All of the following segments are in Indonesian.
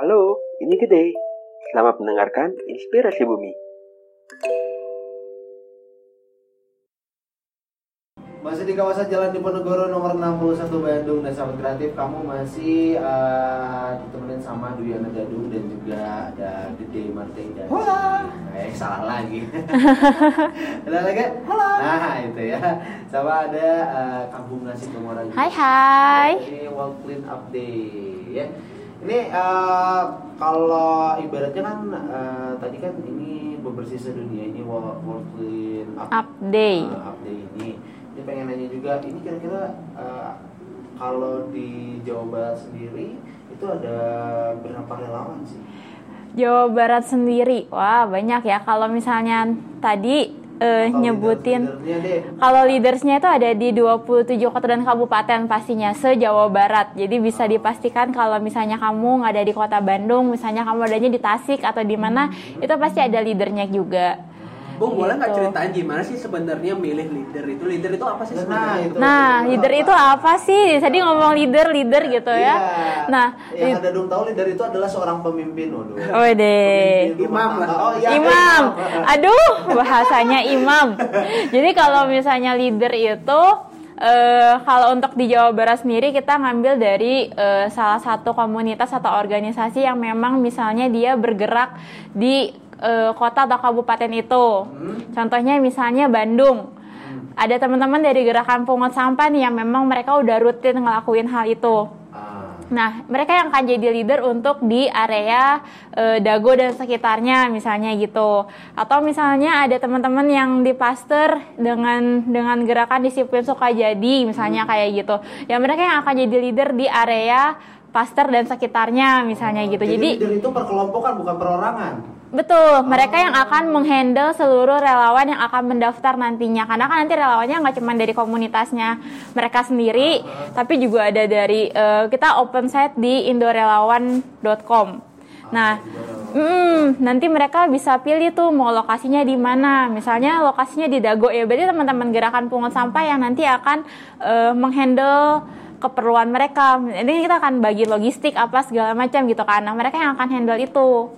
Halo, ini Gede. Selamat mendengarkan Inspirasi Bumi. Masih di kawasan Jalan Diponegoro nomor 61 Bandung dan sahabat kreatif kamu masih uh, ditemenin sama Duyana Gadung dan juga ada Gede Martinda. Hola. Eh salah lagi. ada lagi? Hola. Nah itu ya. Sama ada uh, Kampung Nasi Komora. Hai hai. Ini World Clean Up Day ya. Ini uh, kalau ibaratnya kan uh, tadi kan ini bebersih sedunia ini World, World Clean Up, Up Day. uh, Up Day ini. Ini pengen nanya juga, ini kira-kira uh, kalau di Jawa Barat sendiri itu ada berapa relawan sih? Jawa Barat sendiri, wah banyak ya. Kalau misalnya tadi eh, Atau nyebutin, kalau leadersnya itu ada di 27 kota dan kabupaten pastinya se Jawa Barat. Jadi bisa dipastikan kalau misalnya kamu nggak ada di kota Bandung, misalnya kamu adanya di Tasik atau di mana, itu pasti ada leadernya juga. Bung, boleh nggak Gitu. ceritain gimana sih sebenarnya milih leader itu? Leader itu apa sih Nah, sebenarnya? itu. Nah, leader itu apa sih? Tadi ngomong leader, leader gitu Iya. ya. Nah, yang ada dong tahu leader itu adalah seorang pemimpin, waduh. Oh deh. Imam lah. Oh, iya, imam. Aduh, bahasanya imam. Jadi kalau misalnya leader itu eh, kalau untuk di Jawa Barat sendiri kita ngambil dari eh, salah satu komunitas atau organisasi yang memang misalnya dia bergerak di eh, kota atau kabupaten itu. Contohnya misalnya Bandung. Ada teman-teman dari gerakan pungut sampah nih yang memang mereka udah rutin ngelakuin hal itu. Ah. Nah, mereka yang akan jadi leader untuk di area eh, Dago dan sekitarnya misalnya gitu. Atau misalnya ada teman-teman yang di Paster dengan dengan gerakan disiplin Sukajadi misalnya kayak gitu. Ya mereka yang akan jadi leader di area Paster dan sekitarnya misalnya gitu. Jadi, Jadi leader itu perkelompokan bukan perorangan. Betul, mereka yang akan menghandle seluruh relawan yang akan mendaftar nantinya. Karena kan nanti relawannya nggak cuma dari komunitasnya mereka sendiri, tapi juga ada dari eh, kita open site di indorelawan.com. Nah, mm, nanti mereka bisa pilih tuh mau lokasinya di mana. Misalnya lokasinya di Dago ya, berarti teman-teman gerakan pungut sampah yang nanti akan eh, menghandle keperluan mereka. Ini kita akan bagi logistik apa segala macam gitu kan. Nah, mereka yang akan handle itu.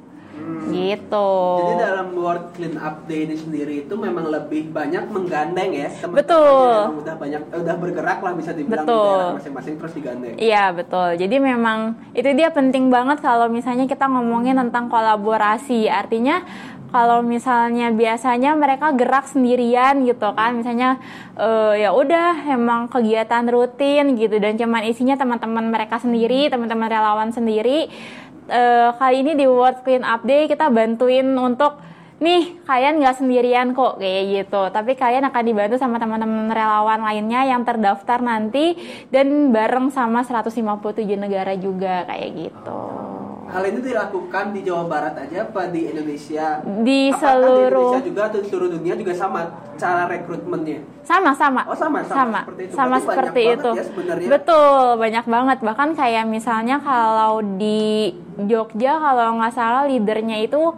Gitu. Jadi dalam World Clean Up Day ini sendiri itu memang lebih banyak menggandeng ya teman-teman Betul. yang udah banyak eh, udah bergerak lah bisa dibilang Betul. di masing-masing terus digandeng. Iya betul. Jadi memang itu dia penting banget kalau misalnya kita ngomongin tentang kolaborasi. Artinya kalau misalnya biasanya mereka gerak sendirian gitu kan, misalnya eh, ya udah emang kegiatan rutin gitu dan cuman isinya teman-teman mereka sendiri, teman-teman relawan sendiri. Eh, kali ini di World Clean Up Day kita bantuin untuk nih kalian nggak sendirian kok kayak gitu. Tapi kalian akan dibantu sama teman-teman relawan lainnya yang terdaftar nanti dan bareng sama 157 negara juga kayak gitu Hal ini dilakukan di Jawa Barat aja apa di Indonesia? Di Apakah seluruh- di Indonesia juga atau di seluruh dunia juga sama cara rekrutmennya? sama sama Oh, sama, sama, seperti itu. sama Berarti seperti itu ya sebenarnya. betul banyak banget bahkan kayak misalnya kalau di Jogja kalau nggak salah leadernya itu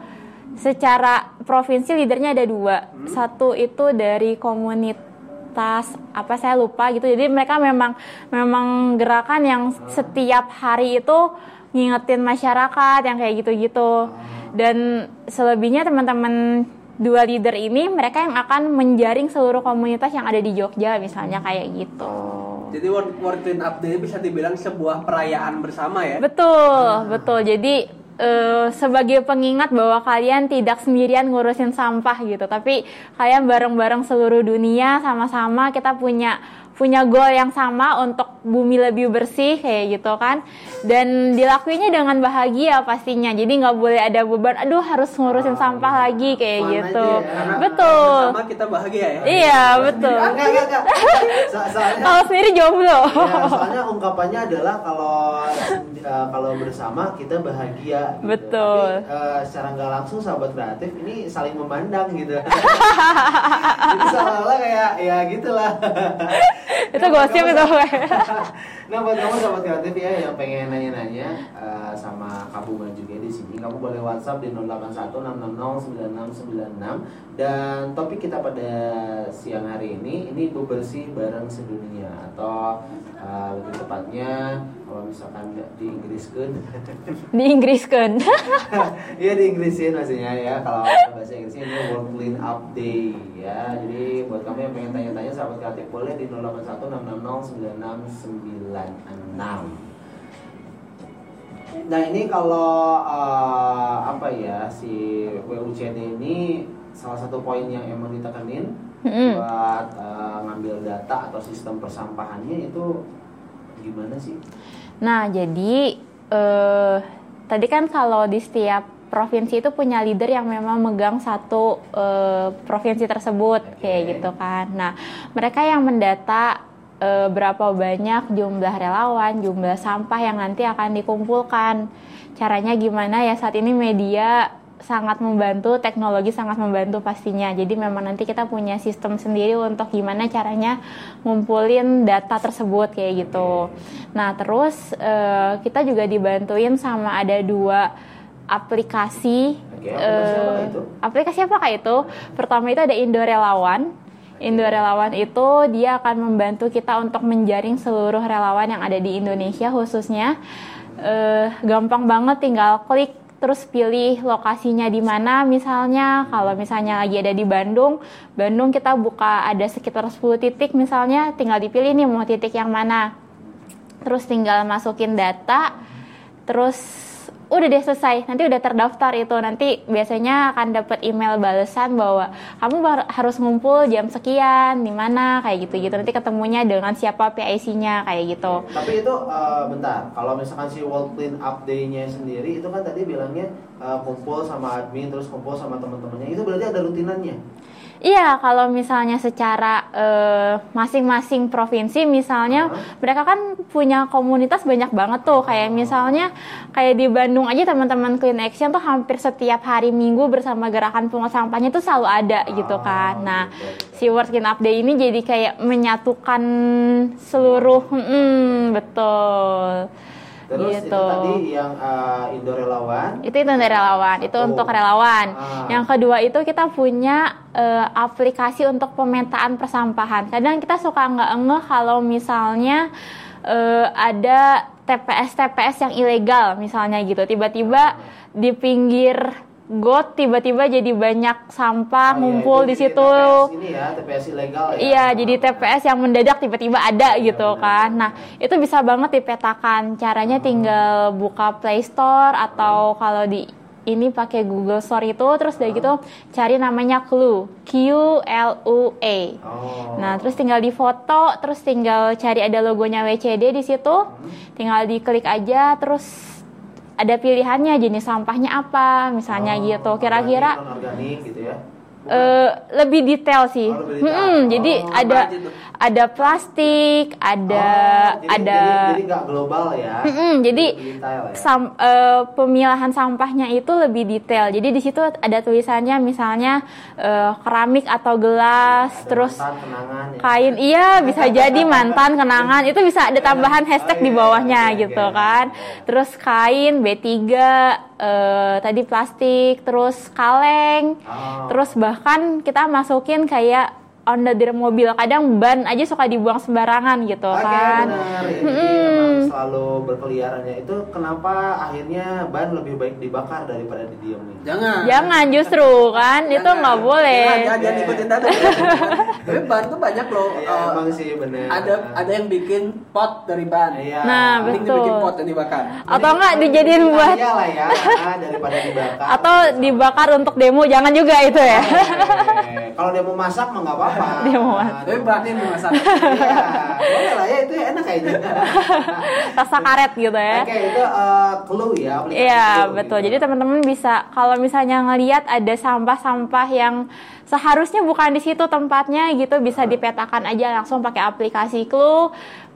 secara provinsi leadernya ada dua Hmm. satu itu dari komunitas apa saya lupa gitu jadi mereka memang memang gerakan yang setiap hari itu ngingetin masyarakat yang kayak gitu-gitu dan selebihnya teman-teman dua leader ini mereka yang akan menjaring seluruh komunitas yang ada di Jogja misalnya kayak gitu. Jadi World, World Clean Up Day bisa dibilang sebuah perayaan bersama ya. Betul, betul. Jadi eh, sebagai pengingat bahwa kalian tidak sendirian ngurusin sampah gitu, tapi kalian bareng-bareng seluruh dunia sama-sama kita punya punya goal yang sama untuk bumi lebih bersih kayak gitu kan dan dilakuinya dengan bahagia pastinya jadi nggak boleh ada beban aduh harus ngurusin sampah lagi kayak Fun gitu ya. Betul Bersama kita bahagia ya. iya betul Enggak, enggak, enggak. So- soalnya kalau sendiri jomblo Ya, soalnya ungkapannya adalah kalau uh, kalau bersama kita bahagia. Gitu. Betul. Tapi uh, secara nggak langsung sahabat kreatif ini saling memandang gitu. Jadi seolah-olah kayak ya gitulah. itu gosip itu nah buat kamu sahabat kreatif ya yang pengen nanya-nanya uh, sama Kabungan juga di sini, kamu boleh WhatsApp di 0816609696 dan topik kita pada siang hari ini ini bebersih bareng sedunia atau uh, lebih tepatnya kalau misalkan di Inggriskan Di Inggris kan. Iya di Inggrisin maksudnya ya kalau bahasa Inggrisnya ini World Clean Up Day ya jadi buat kamu yang pengen tanya-tanya sahabat kreatif boleh di 0816609696 Nah ini kalau eh, apa ya si WUCD ini salah satu poin yang emang ditekenin Mm-mm. buat eh, ngambil data atau sistem persampahannya itu gimana sih? Nah, jadi eh, tadi kan kalau di setiap provinsi itu punya leader yang memang megang satu eh, provinsi tersebut Oke. kayak gitu kan. Nah, mereka yang mendata eh, berapa banyak jumlah relawan, jumlah sampah yang nanti akan dikumpulkan. Caranya gimana ya saat ini media sangat membantu, teknologi sangat membantu pastinya. Jadi memang nanti kita punya sistem sendiri untuk gimana caranya ngumpulin data tersebut kayak gitu. Nah terus eh, kita juga dibantuin sama ada dua aplikasi. Oke, aplikasi eh, apa itu? aplikasi apakah itu? Pertama itu ada Indo Relawan. Indo Relawan itu dia akan membantu kita untuk menjaring seluruh relawan yang ada di Indonesia khususnya. Eh, gampang banget tinggal klik terus pilih lokasinya di mana misalnya kalau misalnya lagi ada di Bandung Bandung kita buka ada sekitar 10 titik misalnya tinggal dipilih nih mau titik yang mana terus tinggal masukin data terus udah deh selesai. Nanti udah terdaftar itu. Nanti biasanya akan dapat email balasan bahwa kamu harus ngumpul jam sekian di mana kayak gitu gitu nanti ketemunya dengan siapa PIC-nya kayak gitu. Tapi itu eh, bentar, kalau misalkan si World Clean Up Day-nya sendiri itu kan tadi bilangnya eh, kumpul sama admin terus kumpul sama teman-temannya. Itu berarti ada rutinannya. Iya, kalau misalnya secara eh, masing-masing provinsi, misalnya Hah? mereka kan punya komunitas banyak banget tuh. Kayak misalnya kayak di Bandung aja teman-teman Clean Action tuh hampir setiap hari Minggu bersama gerakan pungut sampahnya tuh selalu ada gitu kan. Nah, si World Clean Up Day ini jadi kayak menyatukan seluruh, hmm, betul. Terus Gitu. itu tadi yang eh, Indo Relawan. itu itu dari relawan itu Satu. untuk relawan Ah. yang kedua itu kita punya eh, aplikasi untuk pemetaan persampahan kadang kita suka nggak ngeh kalau misalnya eh, ada TPS TPS yang ilegal misalnya gitu tiba-tiba di pinggir got tiba-tiba jadi banyak Oh, iya, sampah itu ngumpul di jadi situ TPS ini ya, TPS ilegal ya. Iya, jadi TPS yang mendadak tiba-tiba ada Iya, gitu benar. kan. Nah, itu bisa banget dipetakan. Caranya tinggal buka Play Store atau kalau di ini pakai Google Store itu terus dari gitu cari namanya Clue, Q L U E. Oh. Nah, terus tinggal difoto, terus tinggal cari ada logonya WCD di situ. Tinggal diklik aja terus ada pilihannya jenis sampahnya apa, misalnya Oh, gitu. Kira-kira organik gitu ya. Eh, lebih detail sih. Oh, lebih detail. Mm-mm, jadi Oh, ada ada plastik, ada Oh, jadi, ada jadi, jadi global ya. Mm-mm, jadi detail ya. sam- eh, pemilahan sampahnya itu lebih detail. Jadi di situ ada tulisannya misalnya eh, keramik atau gelas, Ada terus mantan, kenangan ya. kain iya bisa jadi mantan kenangan itu bisa ada tambahan hashtag Oh, di iya, bawahnya oke, gitu oke. kan terus kain B3 eh, tadi plastik terus kaleng Oh. terus bahkan kita masukin kayak on the deer mobil kadang ban aja suka dibuang sembarangan gitu Oke kan benar ya. Jadi Mm-mm. emang selalu berkeliarannya itu kenapa akhirnya ban lebih baik dibakar daripada didiemin? Jangan. jangan justru kan itu nggak boleh Jangan, jangan, jangan ikutin tadi. Tapi ban tuh banyak loh. Iya eh, emang sih benar. ada ada yang bikin pot dari ban. Iya. Nah, Mending betul. dibikin pot yang dibakar. atau enggak dijadiin buat Iya lah ya, ah, daripada dibakar. atau dibakar untuk demo jangan juga itu ya. Kalau dia mau masak mah nggak apa-apa. Dia mau masak. Tapi bahannya yang dimasak. Iya, boleh lah ya itu enak kayaknya. rasa karet gitu ya Oke itu eh, clue ya. aplikasi Iya betul. gitu. Jadi teman-teman bisa kalau misalnya ngelihat ada sampah-sampah yang seharusnya bukan di situ tempatnya gitu bisa dipetakan aja langsung pakai aplikasi Clue.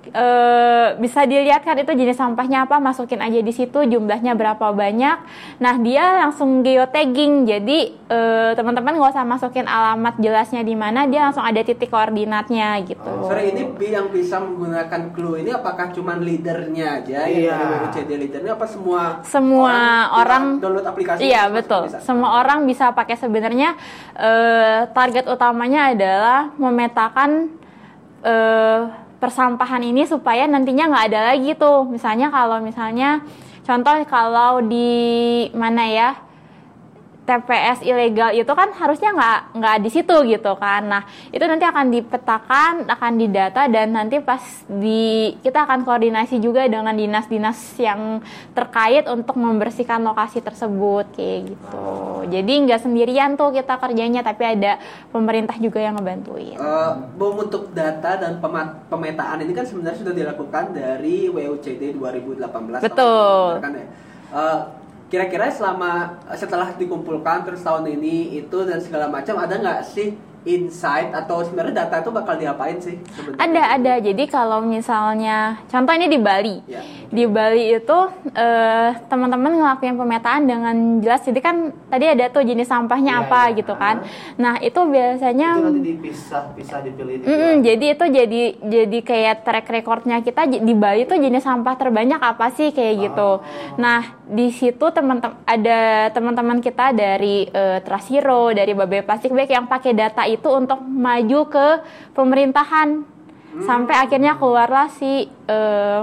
Eh, bisa dilihat kan itu jenis sampahnya apa masukin aja di situ jumlahnya berapa banyak nah dia langsung geotagging jadi eh, teman-teman nggak usah masukin alamat jelasnya di mana dia langsung ada titik koordinatnya gitu Oh. Sorry ini bi- yang bisa menggunakan clue ini apakah cuma leadernya aja Iya. yang WCD leadernya apa semua Semua bisa orang download aplikasi Iya betul. bisa? Semua orang bisa pakai sebenarnya eh, target utamanya adalah memetakan eh, persampahan ini supaya nantinya nggak ada lagi tuh. Misalnya kalau misalnya contoh kalau di mana ya TPS ilegal itu kan harusnya nggak nggak di situ gitu kan. Nah itu nanti akan dipetakan, akan didata dan nanti pas di kita akan koordinasi juga dengan dinas-dinas yang terkait untuk membersihkan lokasi tersebut kayak gitu. Jadi nggak sendirian tuh kita kerjanya, tapi ada pemerintah juga yang ngebantuin. Eh, bom untuk data dan pemetaan ini kan sebenarnya sudah dilakukan dari WUCD 2018. Betul. Kan ya? Eh, kira-kira selama setelah dikumpulkan terus tahun ini itu dan segala macam ada nggak sih insight atau sebenarnya data itu bakal diapain sih sebenarnya? Ada ada. Jadi kalau misalnya contoh ini di Bali. Ya. Di Bali itu eh, teman-teman ngelakuin pemetaan dengan jelas. Jadi kan tadi ada tuh jenis sampahnya Iya, apa iya. gitu kan. Nah, itu biasanya Itu nanti dipisah, pisah dipilih. Dipilah. jadi itu jadi jadi kayak track recordnya kita di Bali tuh jenis sampah terbanyak apa sih kayak gitu. Nah di situ teman-teman ada teman-teman kita dari eh, Trasiro, dari Babe Plastik Bag yang pakai data itu untuk maju ke pemerintahan sampai akhirnya keluarlah si eh,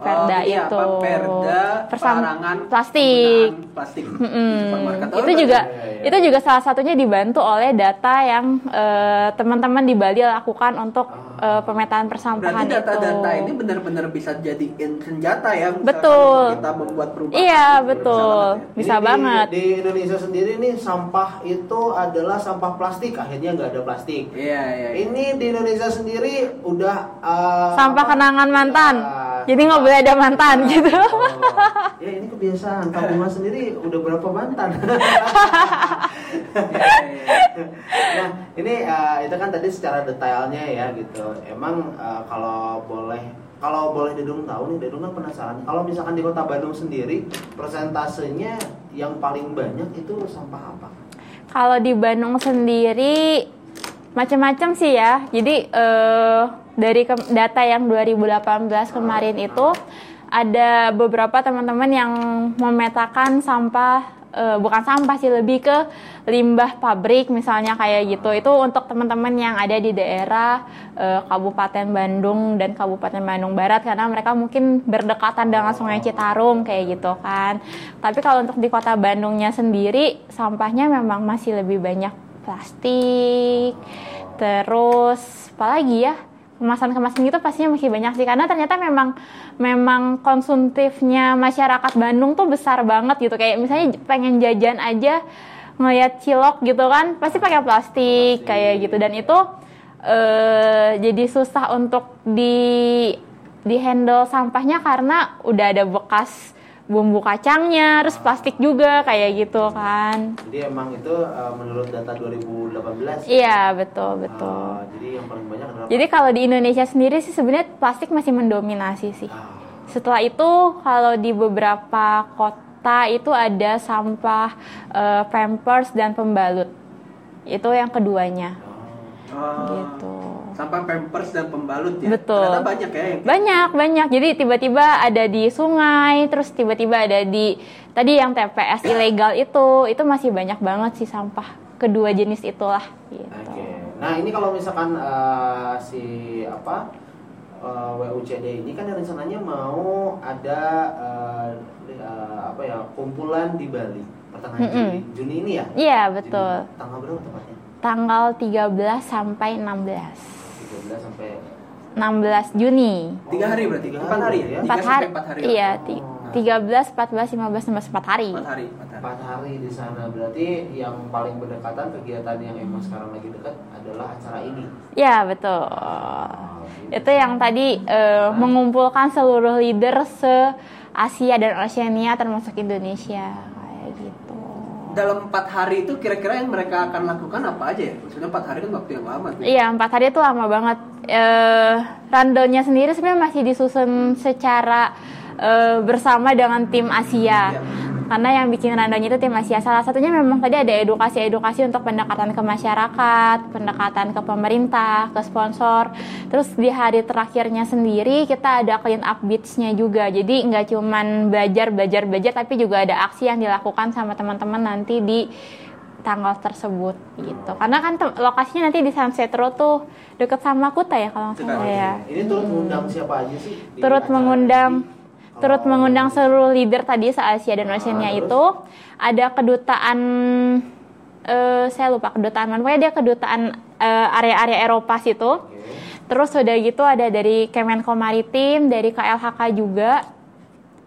Perda Oh, ini itu. apa? Perda Persam- pelarangan plastik. plastik di Mm-mm. supermarket. Oh, itu juga iya, iya. itu juga salah satunya dibantu oleh data yang eh, teman-teman di Bali lakukan untuk eh, pemetaan persampahan Berarti data-data itu. ini benar-benar bisa jadiin senjata ya Betul. kita membuat perubahan. Iya, Bisa betul. ya. Bisa Jadi banget. Di, di Indonesia sendiri nih sampah itu adalah sampah plastik. Akhirnya nggak ada plastik. Iya, iya. iya. Ini di Indonesia sendiri udah eh, Sampah apa? kenangan mantan. Ya, Jadi nggak boleh ada mantan gitu. Oh, ya ini kebiasaan. Tabungan sendiri udah berapa mantan? Nah ini eh, itu kan tadi secara detailnya ya gitu. Emang eh, kalau boleh kalau boleh Dedung tahu nih, Dedung kan penasaran. Kalau misalkan di Kota Bandung sendiri persentasenya yang paling banyak itu sampah apa? Kalau di Bandung sendiri macam-macam sih ya. Jadi eh, dari ke- data yang 2018 kemarin itu ada beberapa teman-teman yang memetakan sampah eh, bukan sampah sih lebih ke limbah pabrik misalnya kayak gitu. Itu untuk teman-teman yang ada di daerah eh, Kabupaten Bandung dan Kabupaten Bandung Barat karena mereka mungkin berdekatan dengan Sungai Citarum kayak gitu kan. Tapi kalau untuk di Kota Bandungnya sendiri sampahnya memang masih lebih banyak plastik. Terus apalagi ya? kemasan-kemasan gitu pastinya masih banyak sih karena ternyata memang memang konsumtifnya masyarakat Bandung tuh besar banget gitu kayak misalnya pengen jajan aja ngeliat cilok gitu kan pasti pakai plastik kayak gitu dan itu eh, jadi susah untuk di di handle sampahnya karena udah ada bekas bumbu kacangnya terus plastik juga kayak gitu kan Jadi emang itu eh, menurut data 2018. iya betul betul Ah, jadi yang paling banyak adalah Jadi kalau di Indonesia sendiri sih sebenarnya plastik masih mendominasi sih. Ah, Setelah itu kalau di beberapa kota itu ada sampah eh, pampers dan pembalut. Itu yang keduanya Oh, gitu. Sampah pampers dan pembalut ya. Betul. Ternyata banyak ya. yang- Banyak, banyak. Jadi tiba-tiba ada di sungai, terus tiba-tiba ada di tadi yang TPS ilegal itu, itu masih banyak banget sih sampah kedua jenis itulah gitu. Oke. Nah ini kalau misalkan eh, si apa eh, WUCD ini kan rencananya mau ada eh, eh, apa ya kumpulan di Bali pertengahan Mm-mm. Juni, Juni ini ya? Iya, betul. Juni. Tanggal berapa tepatnya? Tanggal 13 sampai 16. 13 sampai 16 Juni. Tiga hari berarti. Tiga Empat hari ya. ya? Tiga Empat hari, sampai empat hari. iya, Oh. ti- 13, 14, 15, 16, 4 hari. Empat hari. Empat hari. 4 hari di sana. Berarti yang paling berdekatan kegiatan yang emang sekarang lagi dekat adalah acara ini. Ya, betul. Oh, gitu. Itu yang tadi eh, mengumpulkan seluruh leader se Asia dan Oceania termasuk Indonesia. Dalam empat hari itu kira-kira yang mereka akan lakukan apa aja ya? Maksudnya empat hari kan waktu yang lama tuh. Iya, empat hari itu lama banget. Eh, rundownnya sendiri sebenarnya masih disusun secara eh, bersama dengan tim Asia. Iya. Karena yang bikin rundownnya itu tim Asia. Salah satunya memang tadi ada edukasi-edukasi untuk pendekatan ke masyarakat, pendekatan ke pemerintah, ke sponsor. Terus di hari terakhirnya sendiri kita ada clean up beach-nya juga. Jadi nggak cuman belajar, belajar, belajar, tapi juga ada aksi yang dilakukan sama teman-teman nanti di tanggal tersebut gitu. Karena kan lokasinya nanti di Sunset Road tuh deket sama Kuta ya kalau nggak salah ya. Ini turut mengundang siapa aja sih? Turut mengundang ini? Turut mengundang seluruh leader tadi se Asia dan Ah, Oceania terus? itu ada kedutaan eh saya lupa kedutaan mana pokoknya dia kedutaan eh, area-area Eropa situ Oke. terus udah gitu ada dari Kemenko Maritim dari KLHK juga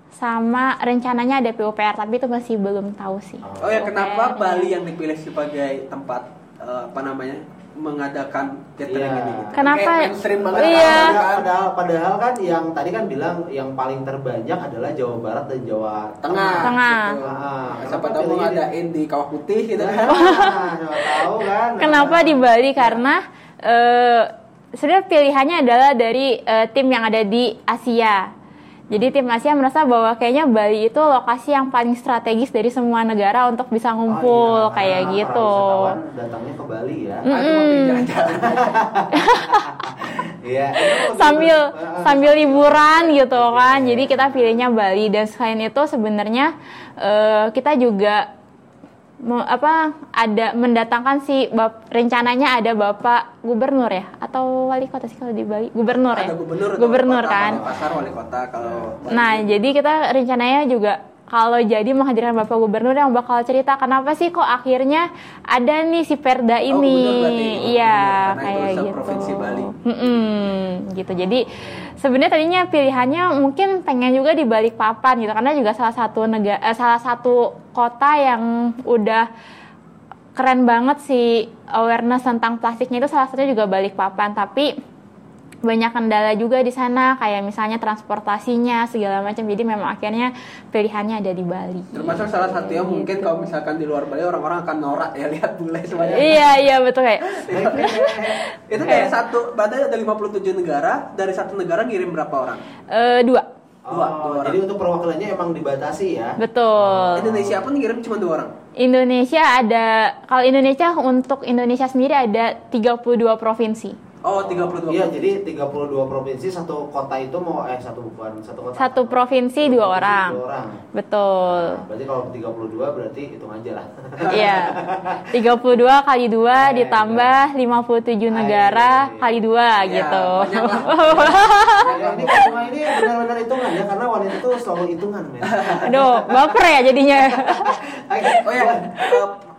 sama rencananya ada PUPR tapi itu masih belum tahu sih Oh ya kenapa. Bali yang dipilih sebagai tempat eh, apa namanya mengadakan catering Iya. ini? Gitu. Kenapa? Kayak mainstream banget. Iya. kan? Padahal, padahal kan yang tadi kan bilang yang paling terbanyak adalah Jawa Barat dan Jawa Tengah. Tengah. gitu. Ah, Siapa kenapa tahu mau ngadain di kawah putih gitu kan. Nah, siapa tahu kan. Kenapa di Bali? Karena eh sebenarnya pilihannya adalah dari eh, tim yang ada di Asia. Jadi tim Asia merasa bahwa kayaknya Bali itu lokasi yang paling strategis dari semua negara untuk bisa Oh, ngumpul iya, kayak gitu. datangnya ke Bali ya. Iya. itu Sambil sambil liburan gitu Iya, kan. iya. Jadi kita pilihnya Bali dan selain itu sebenarnya eh, kita juga apa ada mendatangkan si bap, rencananya ada Bapak gubernur ya atau wali kota sih kalau di Bali gubernur ya Ada gubernur, atau gubernur kota, kan pasar wali kota kalau. Nah, jadi kita rencananya juga kalau jadi menghadirkan Bapak Gubernur yang bakal cerita kenapa sih kok akhirnya ada nih si Perda Oh, ini. gubernur. Oh, Iya, gubernur, kayak itu gitu. Bali. Mm-mm, gitu. Jadi sebenarnya tadinya pilihannya mungkin pengen juga di Balikpapan gitu karena juga salah satu negara eh, salah satu kota yang udah keren banget sih awareness tentang plastiknya itu salah satunya juga Balikpapan tapi banyak kendala juga di sana kayak misalnya transportasinya segala macam jadi memang akhirnya pilihannya ada di Bali Termasuk salah satunya mungkin kalau misalkan di luar Bali orang-orang akan norak ya lihat bule semuanya. iya iya betul kayak Itu kayak satu, berarti ada 57 negara, dari satu negara ngirim berapa orang? eh, dua Oh, Dua, dua orang. jadi untuk perwakilannya emang dibatasi ya. betul Indonesia pun ngirim cuma dua orang. Indonesia ada kalau Indonesia untuk Indonesia sendiri ada 32 provinsi Oh, 32 Iya, jadi 32 provinsi satu kota itu mau eh satu bukan satu kota. satu provinsi dua orang Dua orang. betul Nah, berarti kalau 32 berarti hitung aja lah. Iya. 32 kali 2 Eh, ditambah 57 negara Hai. kali 2 Ya, gitu. Ya, ini cuma ini benar-benar hitungan ya karena wanita itu selalu hitungan, men. Aduh, baper ya jadinya. Oh ya,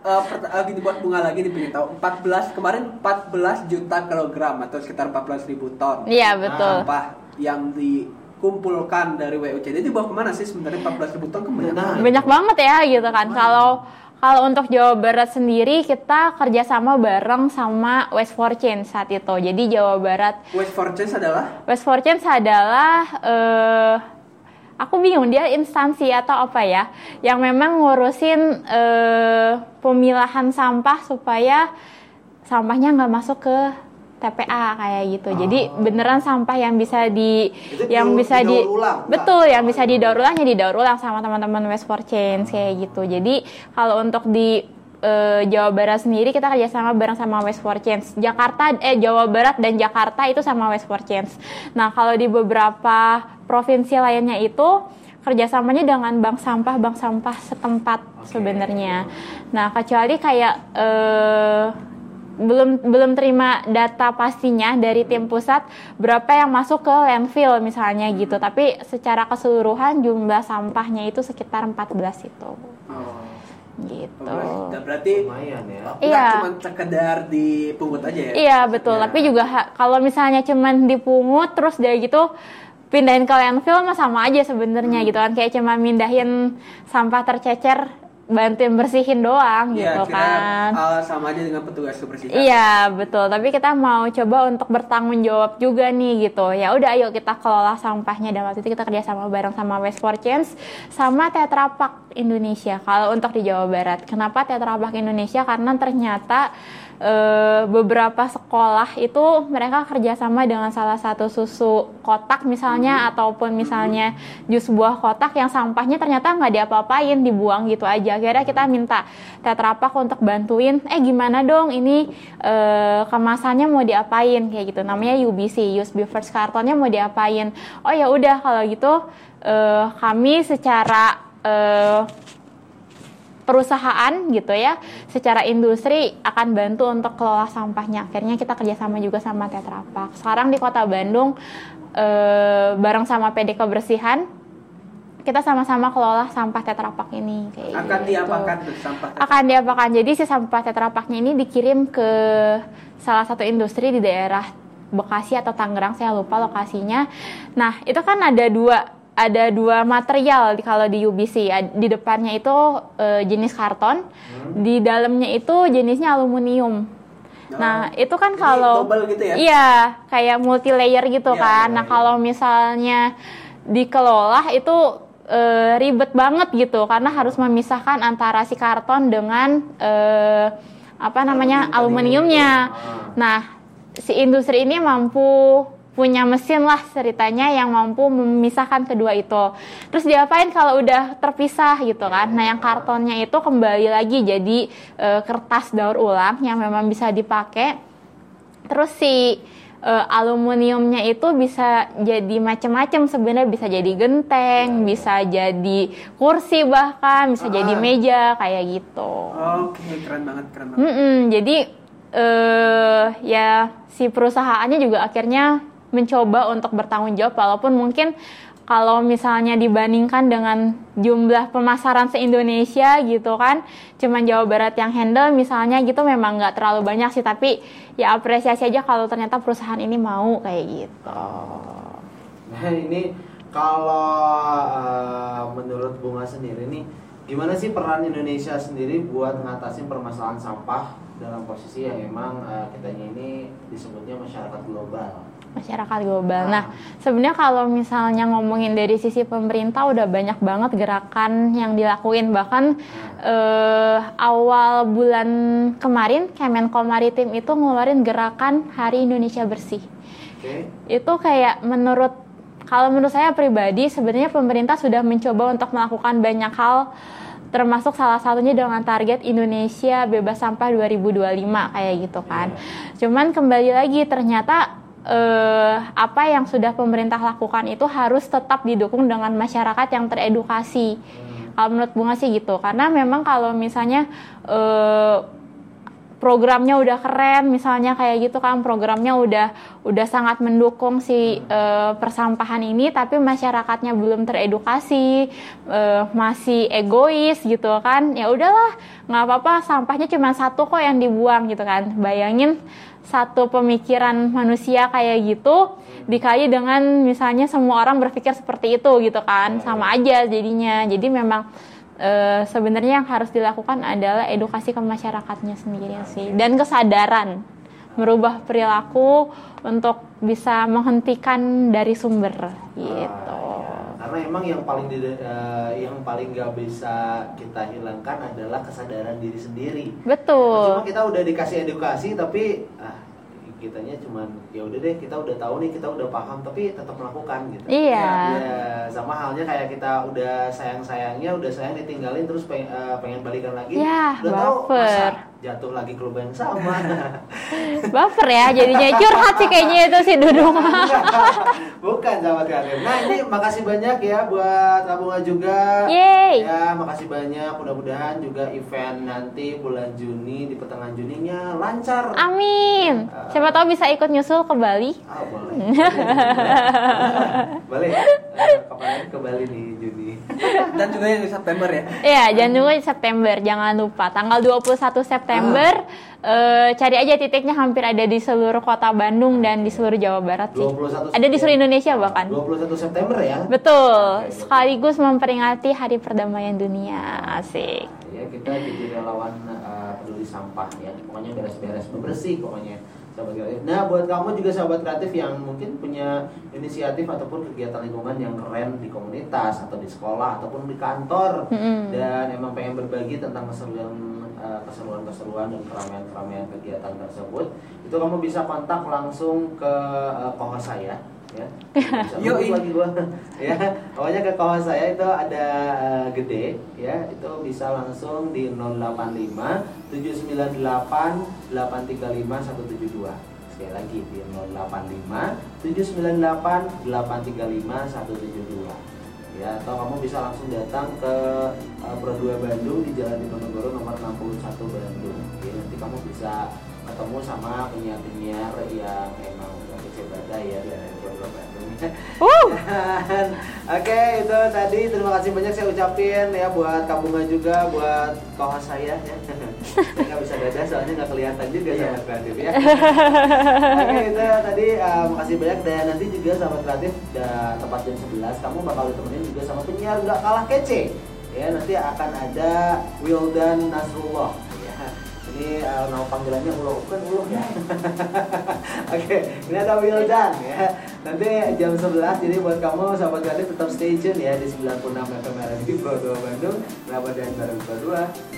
uh, uh, pert- uh, gini buat bunga lagi nih pengen tahu 14 kemarin 14 juta kilogram atau sekitar 14 ribu ton Iya, betul. sampah yang dikumpulkan dari WUC. Jadi dibawa ke mana sih sebenarnya 14 ribu ton ke mana? Nah, Banyak banget ya gitu kan. Kalau kalau untuk Jawa Barat sendiri kita kerjasama bareng sama West for Change saat itu. Jadi Jawa Barat West for Change adalah West for Change adalah eh aku bingung dia instansi atau apa ya yang memang ngurusin eh, pemilahan sampah supaya sampahnya nggak masuk ke TPA kayak gitu. Jadi beneran sampah yang bisa di Itu yang bisa di didaur ulang, betul yang bisa didaur ulangnya didaur ulang sama teman-teman West for Change kayak gitu. Jadi kalau untuk di eh, Jawa Barat sendiri kita kerjasama bareng sama West for Change. Jakarta eh Jawa Barat dan Jakarta itu sama West for Change. Nah kalau di beberapa provinsi lainnya itu kerjasamanya dengan bank sampah bank sampah setempat Oke. sebenarnya. Nah kecuali kayak eh, belum belum terima data pastinya dari tim pusat berapa yang masuk ke landfill misalnya gitu. Tapi secara keseluruhan jumlah sampahnya itu sekitar 14 itu. oh, Gitu. Dan berarti lumayan ya. nggak Iya. cuma sekedar dipungut aja ya? Iya betul, Ya. tapi juga kalau misalnya cuman dipungut terus dari gitu pindahin ke landfill mah sama aja sebenarnya gitu kan kayak cuma mindahin sampah tercecer bantuin bersihin doang Iya, gitu kan. uh, sama aja dengan petugas kebersihan. Iya betul, tapi kita mau coba untuk bertanggung jawab juga nih gitu. Ya udah, ayo kita kelola sampahnya dan waktu itu kita kerjasama bareng sama Waste for Change sama Tetra Pak Indonesia. Kalau untuk di Jawa Barat, kenapa Tetra Pak Indonesia? Karena ternyata eh, beberapa sekolah itu mereka kerjasama dengan salah satu susu kotak misalnya ataupun misalnya jus buah kotak yang sampahnya ternyata nggak diapa-apain dibuang gitu aja. Akhirnya kita minta Tetra Pak untuk bantuin eh gimana dong ini eh, kemasannya mau diapain? Kayak gitu. Namanya UBC use first kartonnya mau diapain. Oh ya udah kalau gitu eh, kami secara eh, perusahaan gitu ya secara industri akan bantu untuk kelola sampahnya akhirnya kita kerjasama juga sama Tetra Pak sekarang di kota Bandung eh, bareng sama PD Kebersihan kita sama-sama kelola sampah Tetra Pak ini kayak Akan gitu. diapakan tuh sampah? akan diapakan jadi si sampah Tetra Paknya ini dikirim ke salah satu industri di daerah Bekasi atau Tangerang saya lupa lokasinya nah itu kan ada dua ada dua material kalau di UBC di depannya itu eh, jenis karton di dalamnya itu jenisnya aluminium nah itu kan Jadi kalau gitu ya? iya kayak multi layer gitu Iya, kan iya, nah iya. kalau misalnya dikelola itu eh, ribet banget gitu karena harus memisahkan antara si karton dengan eh, apa namanya Aluminium aluminiumnya. Ah. Nah, si industri ini mampu punya mesin lah ceritanya yang mampu memisahkan kedua itu. Terus diapain kalau udah terpisah gitu kan? Nah, yang kartonnya itu kembali lagi jadi eh, kertas daur ulang yang memang bisa dipakai. Terus si eh, aluminiumnya itu bisa jadi macam-macam sebenarnya bisa jadi genteng, bisa jadi kursi bahkan bisa jadi Ah. meja kayak gitu. Oke, keren banget, keren banget. Mm-mm, jadi eh ya si perusahaannya juga akhirnya mencoba untuk bertanggung jawab walaupun mungkin kalau misalnya dibandingkan dengan jumlah pemasaran se-Indonesia gitu kan cuman Jawa Barat yang handle misalnya gitu memang nggak terlalu banyak sih tapi ya apresiasi aja kalau ternyata perusahaan ini mau kayak gitu Nah ini kalau eh, menurut Bunga sendiri nih, gimana sih peran Indonesia sendiri buat ngatasin permasalahan sampah dalam posisi yang emang eh, kitanya ini disebutnya masyarakat global. Masyarakat global. Nah, sebenarnya kalau misalnya ngomongin dari sisi pemerintah udah banyak banget gerakan yang dilakuin bahkan eh, awal bulan kemarin Kemenko Maritim itu ngeluarin gerakan Hari Indonesia Bersih. Oke? Itu kayak menurut kalau menurut saya pribadi sebenarnya pemerintah sudah mencoba untuk melakukan banyak hal termasuk salah satunya dengan target Indonesia bebas sampah 2025 kayak gitu kan. Cuman kembali lagi ternyata eh, apa yang sudah pemerintah lakukan itu harus tetap didukung dengan masyarakat yang teredukasi. Kalau menurut Bunga sih gitu, karena memang kalau misalnya eh, programnya udah keren misalnya kayak gitu kan programnya udah udah sangat mendukung si eh, persampahan ini tapi masyarakatnya belum teredukasi eh, masih egois gitu kan ya udahlah nggak apa-apa sampahnya cuma satu kok yang dibuang gitu kan bayangin satu pemikiran manusia kayak gitu dikali dengan misalnya semua orang berpikir seperti itu gitu kan sama aja jadinya jadi memang eh, sebenarnya yang harus dilakukan adalah edukasi ke masyarakatnya sendiri sih dan kesadaran merubah perilaku untuk bisa menghentikan dari sumber gitu. Ah, iya. Karena emang yang paling di, eh, yang paling gak bisa kita hilangkan adalah kesadaran diri sendiri. Betul. Cuma kita udah dikasih edukasi tapi ah kitanya cuman ya udah deh kita udah tahu nih kita udah paham tapi tetap melakukan gitu. Iya. Ya, sama halnya kayak kita udah sayang-sayangnya udah sayang ditinggalin terus pengen, eh, pengen balikan lagi. Ya, udah tahu baper. masa jatuh lagi ke lubang yang sama. Baper ya jadinya curhat sih kayaknya itu si Dudung. Bukan sahabat kalian. Nah ini makasih banyak ya buat Abunga juga. Yeay. Ya makasih banyak. Mudah-mudahan juga event nanti bulan Juni di pertengahan Juninya lancar. Amin. Siapa tahu bisa ikut nyusul ke Bali. Ah boleh. boleh. ya? Eh, Kapan ke Bali di Juni? Dan juga yang di September ya. Iya, jangan nunggu September, jangan lupa. Tanggal 21 September eh, cari aja titiknya hampir ada di seluruh kota Bandung dan di seluruh Jawa Barat sih. 21 Ada di seluruh Indonesia bahkan. 21 September ya. Betul, sekaligus memperingati Hari Perdamaian Dunia. Asik. ya kita jadi relawan uh, peduli sampah ya pokoknya beres-beres bebersih pokoknya sahabat kreatif. Nah buat kamu juga sahabat kreatif yang mungkin punya inisiatif ataupun kegiatan lingkungan yang keren di komunitas atau di sekolah ataupun di kantor. Mm-mm. dan emang pengen berbagi tentang keseruan uh, keseruan-keseruan dan keramaian-keramaian kegiatan tersebut. Itu kamu bisa kontak langsung ke uh, kohos saya ya Yoi. lagi gua ya pokoknya ke kawan saya itu ada eh, gede ya itu bisa langsung di 085 798 835 172 sekali lagi di 085 798 835 172 ya atau kamu bisa langsung datang ke uh, Pro 2 Bandung di Jalan Diponegoro nomor 61 Bandung. Oke, nanti kamu bisa ketemu sama penyiar-penyiar yang emang udah kece badai ya dari Pro 2 Bandung. Uh, Oke itu tadi terima kasih banyak saya ucapin ya buat Kabunga juga buat kawan saya ya. Saya nggak bisa dada soalnya nggak kelihatan juga Iya. sama kreatif ya. Oke itu tadi uh, makasih banyak dan nanti juga sama kreatif uh, tepat jam 11 kamu bakal ditemenin juga sama penyiar nggak kalah kece ya nanti akan ada Wildan Nasrullah ya. Ini uh, nama panggilannya Ulo bukan Ulo ya. Oke, ini ada Wildan ya. Nanti jam 11 jadi buat kamu sahabat kreatif tetap stay tune ya di 96 FM di 2 Bandung. Ramadan bareng Pro 2.